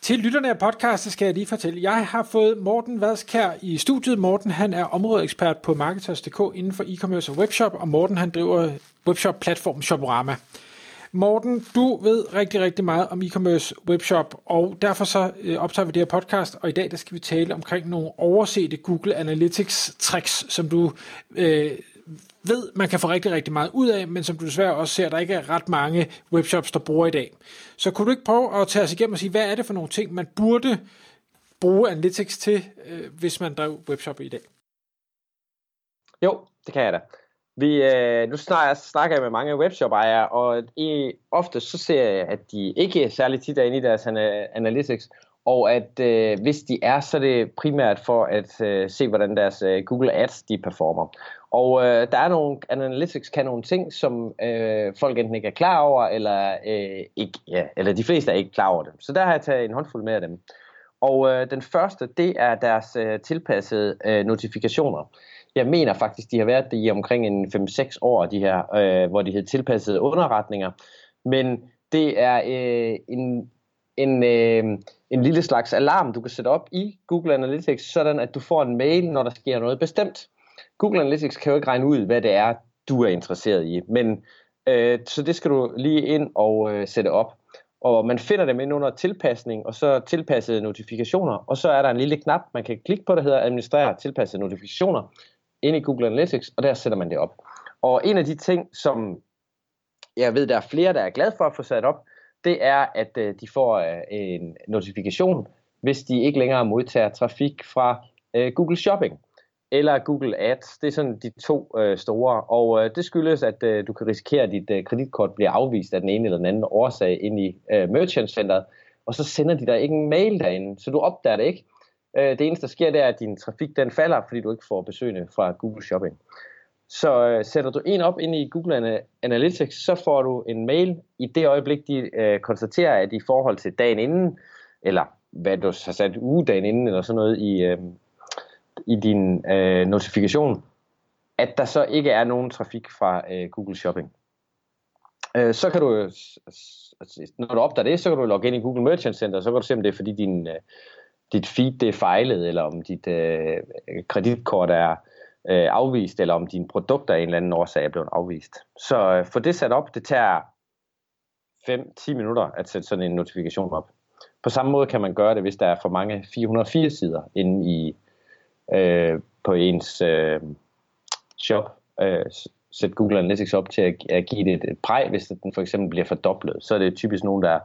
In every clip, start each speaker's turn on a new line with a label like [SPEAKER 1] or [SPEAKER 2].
[SPEAKER 1] Til lytterne af podcastet skal jeg lige fortælle, jeg har fået Morten Vadskær i studiet. Morten han er områdeekspert på Marketers.dk inden for e-commerce og webshop, og Morten han driver webshop-platformen Shoporama. Morten, du ved rigtig, rigtig meget om e-commerce webshop, og derfor så øh, optager vi det her podcast, og i dag der skal vi tale omkring nogle oversete Google Analytics tricks, som du øh, ved, man kan få rigtig, rigtig meget ud af, men som du desværre også ser, der ikke er ret mange webshops, der bruger i dag. Så kunne du ikke prøve at tage os igennem og sige, hvad er det for nogle ting, man burde bruge Analytics til, øh, hvis man drev webshop i dag?
[SPEAKER 2] Jo, det kan jeg da. Vi, øh, nu snakker, snakker jeg med mange webshop-ejere, og i, ofte så ser jeg, at de ikke særlig tit er inde i deres analytics, og at øh, hvis de er, så er det primært for at øh, se, hvordan deres øh, Google Ads de performer. Og øh, der er nogle, Analytics kan nogle ting, som øh, folk enten ikke er klar over, eller, øh, ikke, ja, eller de fleste er ikke klar over dem. Så der har jeg taget en håndfuld med af dem. Og øh, den første, det er deres øh, tilpassede øh, notifikationer. Jeg mener faktisk, de har været det i omkring en 5-6 år, de her, øh, hvor de hed tilpassede underretninger. Men det er øh, en, en, øh, en lille slags alarm, du kan sætte op i Google Analytics, sådan at du får en mail, når der sker noget bestemt. Google Analytics kan jo ikke regne ud, hvad det er, du er interesseret i. Men øh, så det skal du lige ind og øh, sætte op. Og man finder dem ind under tilpasning, og så tilpassede notifikationer. Og så er der en lille knap, man kan klikke på, der hedder administrere tilpassede notifikationer ind i Google Analytics, og der sætter man det op. Og en af de ting, som jeg ved, der er flere, der er glad for at få sat op, det er, at øh, de får øh, en notifikation, hvis de ikke længere modtager trafik fra øh, Google Shopping eller Google Ads. Det er sådan de to øh, store, og øh, det skyldes, at øh, du kan risikere, at dit øh, kreditkort bliver afvist af den ene eller den anden årsag ind i øh, Merchant Center, og så sender de dig ikke en mail derinde, så du opdager det ikke. Øh, det eneste, der sker, det er, at din trafik den falder, fordi du ikke får besøgende fra Google Shopping. Så øh, sætter du en op ind i Google Analytics, så får du en mail i det øjeblik, de øh, konstaterer, at i forhold til dagen inden, eller hvad du har sat ugedagen inden, eller sådan noget i, øh, i din øh, notifikation, at der så ikke er nogen trafik fra øh, Google Shopping. Øh, så kan du, øh, når du opdager det, så kan du logge ind i Google Merchant Center, så kan du se, om det er fordi din, øh, dit feed det er fejlet, eller om dit øh, kreditkort er øh, afvist, eller om dine produkter af en eller anden årsag er blevet afvist. Så øh, få det sat op, det tager 5-10 minutter at sætte sådan en notifikation op. På samme måde kan man gøre det, hvis der er for mange 404 sider inde i øh, på ens øh, shop. Øh, sæt Google Analytics op til at, at give det et, et præg, hvis den for eksempel bliver fordoblet. Så er det typisk nogen, der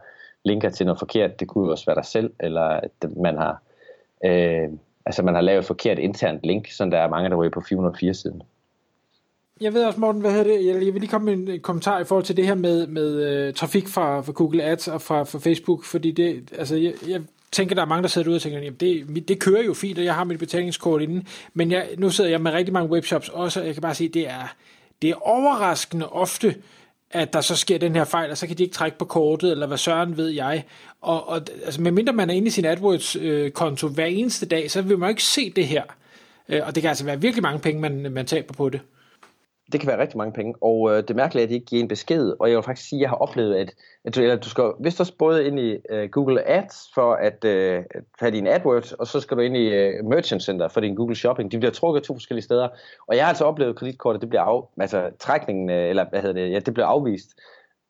[SPEAKER 2] linker til noget forkert. Det kunne jo også være dig selv, eller at man har, øh, altså man har lavet et forkert internt link, så der er mange, der ryger på 404 siden.
[SPEAKER 1] Jeg ved også, Morten, hvad hedder det? Jeg vil lige komme med en kommentar i forhold til det her med, med uh, trafik fra, fra Google Ads og fra, fra Facebook, fordi det, altså, jeg, jeg tænker, der er mange, der sidder derude og tænker, jamen det, det kører jo fint, og jeg har mit betalingskort inden, men jeg, nu sidder jeg med rigtig mange webshops også, og jeg kan bare sige, det er, det er overraskende ofte, at der så sker den her fejl, og så kan de ikke trække på kortet, eller hvad søren ved jeg. Og, og altså, medmindre man er inde i sin AdWords-konto hver eneste dag, så vil man ikke se det her. Øh, og det kan altså være virkelig mange penge, man, man taber på det
[SPEAKER 2] det kan være rigtig mange penge, og øh, det mærkelige er, at de ikke giver en besked, og jeg vil faktisk sige, at jeg har oplevet, at, at du, eller du skal vist også både ind i øh, Google Ads for at øh, have din AdWords, og så skal du ind i øh, Merchant Center for din Google Shopping. De bliver trukket to forskellige steder, og jeg har altså oplevet, at kreditkortet, det bliver af, altså trækningen, øh, eller hvad hedder det, ja, det bliver afvist,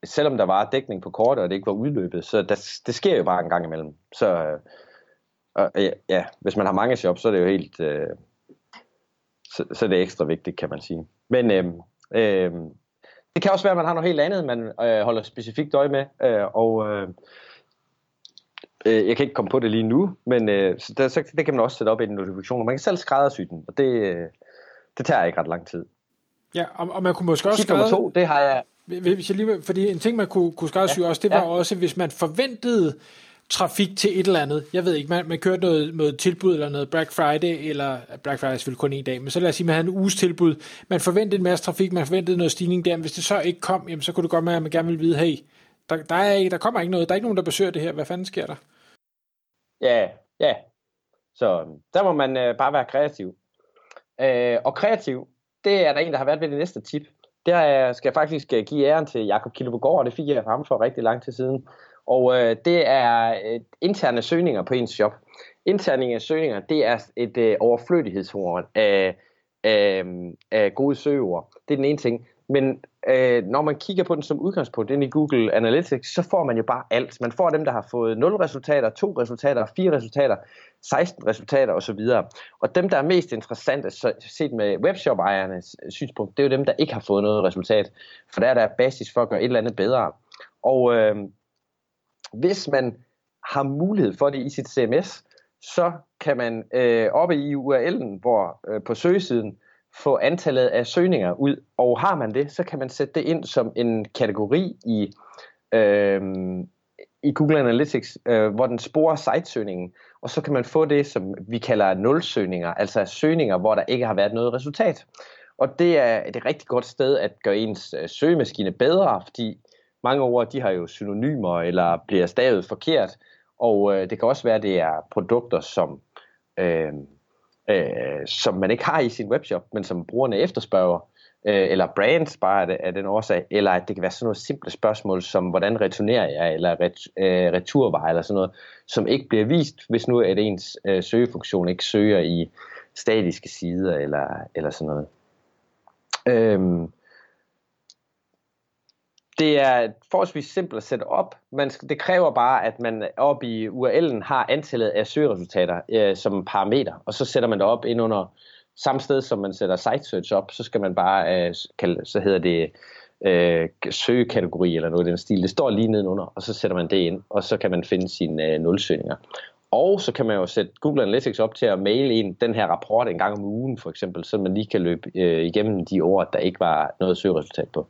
[SPEAKER 2] selvom der var dækning på kortet, og det ikke var udløbet, så der, det sker jo bare en gang imellem. Så øh, og, ja, ja, hvis man har mange shops, så er det jo helt... Øh, så, så det er ekstra vigtigt, kan man sige. Men øh, øh, det kan også være, at man har noget helt andet, man øh, holder specifikt øje med, øh, og øh, øh, jeg kan ikke komme på det lige nu, men øh, så der, så, det kan man også sætte op i en notifikation, man kan selv skræddersy den, og det, øh, det tager ikke ret lang tid.
[SPEAKER 1] Ja, og, og man kunne måske også
[SPEAKER 2] skrædder... nummer to, det har jeg...
[SPEAKER 1] Hvis jeg lige, fordi en ting, man kunne, kunne skræddersy ja, også, det var ja. også, hvis man forventede trafik til et eller andet. Jeg ved ikke, man, man kørte noget, noget tilbud eller noget Black Friday, eller Black Friday er selvfølgelig kun en dag, men så lad os sige, man havde en uges tilbud. Man forventede en masse trafik, man forventede noget stigning der, men hvis det så ikke kom, jamen, så kunne det godt være, at man gerne ville vide, hey, der, der, er, der kommer ikke noget, der er ikke nogen, der besøger det her, hvad fanden sker der?
[SPEAKER 2] Ja, ja. Så øhm, der må man øh, bare være kreativ. Øh, og kreativ, det er der en, der har været ved det næste tip. Der øh, skal jeg faktisk øh, give æren til Jakob Kildebogård, og det fik jeg ham for rigtig lang tid siden. Og øh, det er øh, interne søgninger på ens shop. Interne søgninger, det er et øh, overflødighedshorn af, af, af gode søgeord. Det er den ene ting. Men øh, når man kigger på den som udgangspunkt ind i Google Analytics, så får man jo bare alt. Man får dem, der har fået 0 resultater, 2 resultater, 4 resultater, 16 resultater osv. Og dem, der er mest interessante, set med webshop-ejernes øh, synspunkt, det er jo dem, der ikke har fået noget resultat. For der er der basis for at gøre et eller andet bedre. Og øh, hvis man har mulighed for det i sit CMS, så kan man øh, oppe i URL'en, hvor øh, på søgesiden, få antallet af søgninger ud. Og har man det, så kan man sætte det ind som en kategori i, øh, i Google Analytics, øh, hvor den sporer sitesøgningen. Og så kan man få det, som vi kalder nulsøgninger, altså søgninger, hvor der ikke har været noget resultat. Og det er et rigtig godt sted at gøre ens øh, søgemaskine bedre, fordi mange ord de har jo synonymer eller bliver stavet forkert. Og øh, det kan også være, at det er produkter, som øh, øh, som man ikke har i sin webshop, men som brugerne efterspørger, øh, eller brands bare af, det, af den årsag, eller at det kan være sådan nogle simple spørgsmål, som hvordan returnerer jeg, eller ret, øh, returvej, eller sådan noget, som ikke bliver vist, hvis nu at ens øh, søgefunktion ikke søger i statiske sider, eller, eller sådan noget. Øh, det er forholdsvis simpelt at sætte op. Man, det kræver bare, at man op i URL'en har antallet af søgeresultater øh, som parameter, og så sætter man det op ind under samme sted, som man sætter site search op, så skal man bare øh, kalde, så hedder det øh, søgekategori eller noget i den stil. Det står lige nedenunder, og så sætter man det ind, og så kan man finde sine øh, nulsøgninger. Og så kan man jo sætte Google Analytics op til at maile ind den her rapport en gang om ugen, for eksempel, så man lige kan løbe øh, igennem de ord, der ikke var noget søgeresultat på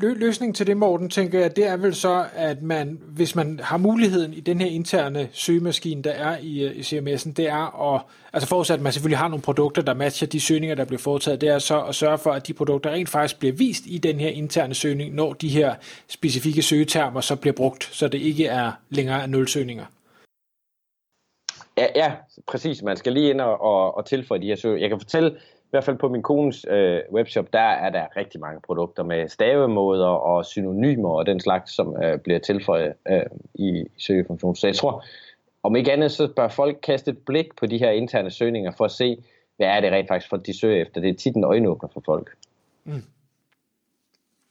[SPEAKER 1] løsningen til det, Morten, tænker jeg, det er vel så, at man, hvis man har muligheden i den her interne søgemaskine, der er i, øh, i CMS'en, det er at, altså forudsat, at man selvfølgelig har nogle produkter, der matcher de søgninger, der bliver foretaget, det er så at sørge for, at de produkter rent faktisk bliver vist i den her interne søgning, når de her specifikke søgetermer så bliver brugt, så det ikke er længere nul nulsøgninger.
[SPEAKER 2] Ja, ja, præcis. Man skal lige ind og, og, og tilføje de her søg. Jeg kan fortælle, hvert fald på min kones øh, webshop, der er der rigtig mange produkter med stavemåder og synonymer og den slags, som øh, bliver tilføjet øh, i søgefunktionen. Så jeg tror, om ikke andet, så bør folk kaste et blik på de her interne søgninger for at se, hvad er det rent faktisk, for de søger efter. Det er tit en øjenåbner for folk. Mm.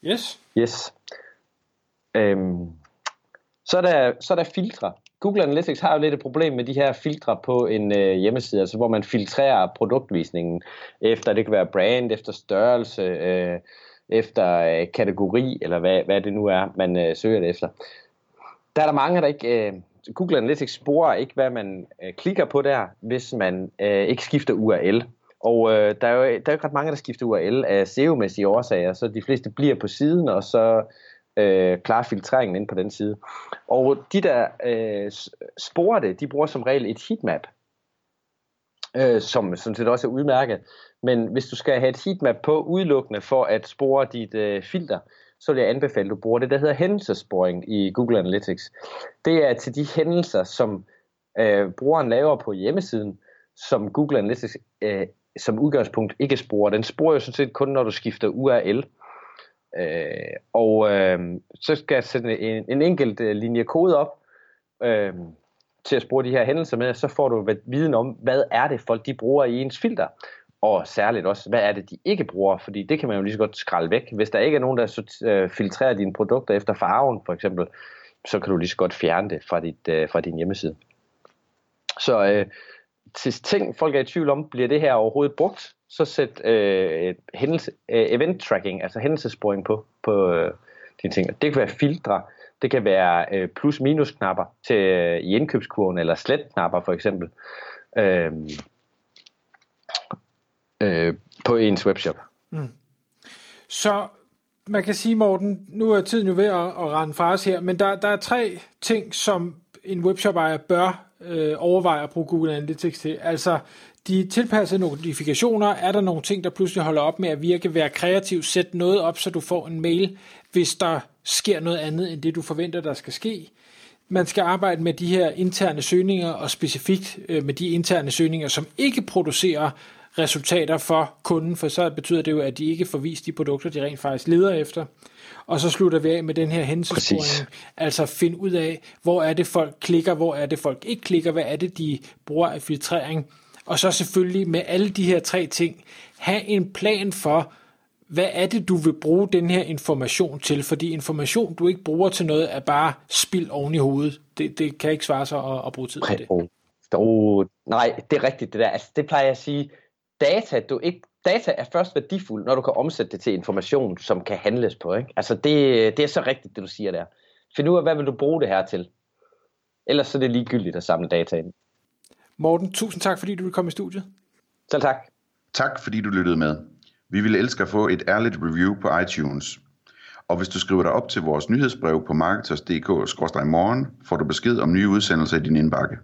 [SPEAKER 1] Yes.
[SPEAKER 2] Yes. Øhm, så, er der, så er der filtre. Google Analytics har jo lidt et problem med de her filtre på en øh, hjemmeside, altså hvor man filtrerer produktvisningen efter, det kan være brand, efter størrelse, øh, efter øh, kategori, eller hvad, hvad det nu er, man øh, søger det efter. Der er der mange, der ikke... Øh, Google Analytics sporer ikke, hvad man øh, klikker på der, hvis man øh, ikke skifter URL. Og øh, der, er jo, der er jo ikke ret mange, der skifter URL af SEO-mæssige årsager, så de fleste bliver på siden, og så øh, klare filtreringen ind på den side. Og de der øh, sporer det, de bruger som regel et heatmap, øh, som sådan set også er udmærket. Men hvis du skal have et heatmap på udelukkende for at spore dit øh, filter, så vil jeg anbefale, at du bruger det, der hedder hændelsesporing i Google Analytics. Det er til de hændelser, som øh, brugeren laver på hjemmesiden, som Google Analytics øh, som udgangspunkt ikke sporer. Den sporer jo sådan set kun, når du skifter URL. Øh, og øh, så skal jeg sætte en, en enkelt øh, linje kode op øh, til at spore de her hændelser med, så får du viden om, hvad er det folk de bruger i ens filter, og særligt også, hvad er det de ikke bruger, fordi det kan man jo lige så godt skralde væk. Hvis der ikke er nogen, der øh, filtrerer dine produkter efter farven, for eksempel, så kan du lige så godt fjerne det fra, dit, øh, fra din hjemmeside. Så øh, til ting, folk er i tvivl om, bliver det her overhovedet brugt, så sæt øh, hændelse, øh, event tracking, altså hændelsesporing på, på øh, dine ting. Det kan være filtre, det kan være øh, plus-minus knapper til, øh, i indkøbskurven, eller slet knapper for eksempel, øh, øh, på ens webshop. Mm.
[SPEAKER 1] Så man kan sige, Morten, nu er tiden jo ved at, at rende fra os her, men der, der er tre ting, som en webshop ejer bør øh, overveje at bruge Google Analytics til. Altså, de tilpassede notifikationer, er der nogle ting, der pludselig holder op med at virke, være kreativ, sæt noget op, så du får en mail, hvis der sker noget andet, end det du forventer, der skal ske. Man skal arbejde med de her interne søgninger, og specifikt øh, med de interne søgninger, som ikke producerer resultater for kunden, for så betyder det jo, at de ikke får vist de produkter, de rent faktisk leder efter. Og så slutter vi af med den her hændelsesporing, altså find ud af, hvor er det folk klikker, hvor er det folk ikke klikker, hvad er det de bruger af filtrering, og så selvfølgelig med alle de her tre ting, have en plan for, hvad er det, du vil bruge den her information til? Fordi information, du ikke bruger til noget, er bare spild oven i hovedet. Det, det kan ikke svare sig at, at bruge tid på det.
[SPEAKER 2] Oh, nej, det er rigtigt det der. Altså, det plejer jeg at sige. Data, du ikke, data er først værdifuld, når du kan omsætte det til information, som kan handles på. Ikke? Altså, det, det er så rigtigt, det du siger der. Find ud af, hvad vil du bruge det her til? Ellers så er det ligegyldigt at samle data ind.
[SPEAKER 1] Morten, tusind tak, fordi du vil komme i studiet.
[SPEAKER 2] Selv tak.
[SPEAKER 3] Tak, fordi du lyttede med. Vi ville elske at få et ærligt review på iTunes. Og hvis du skriver dig op til vores nyhedsbrev på marketers.dk-morgen, får du besked om nye udsendelser i din indbakke.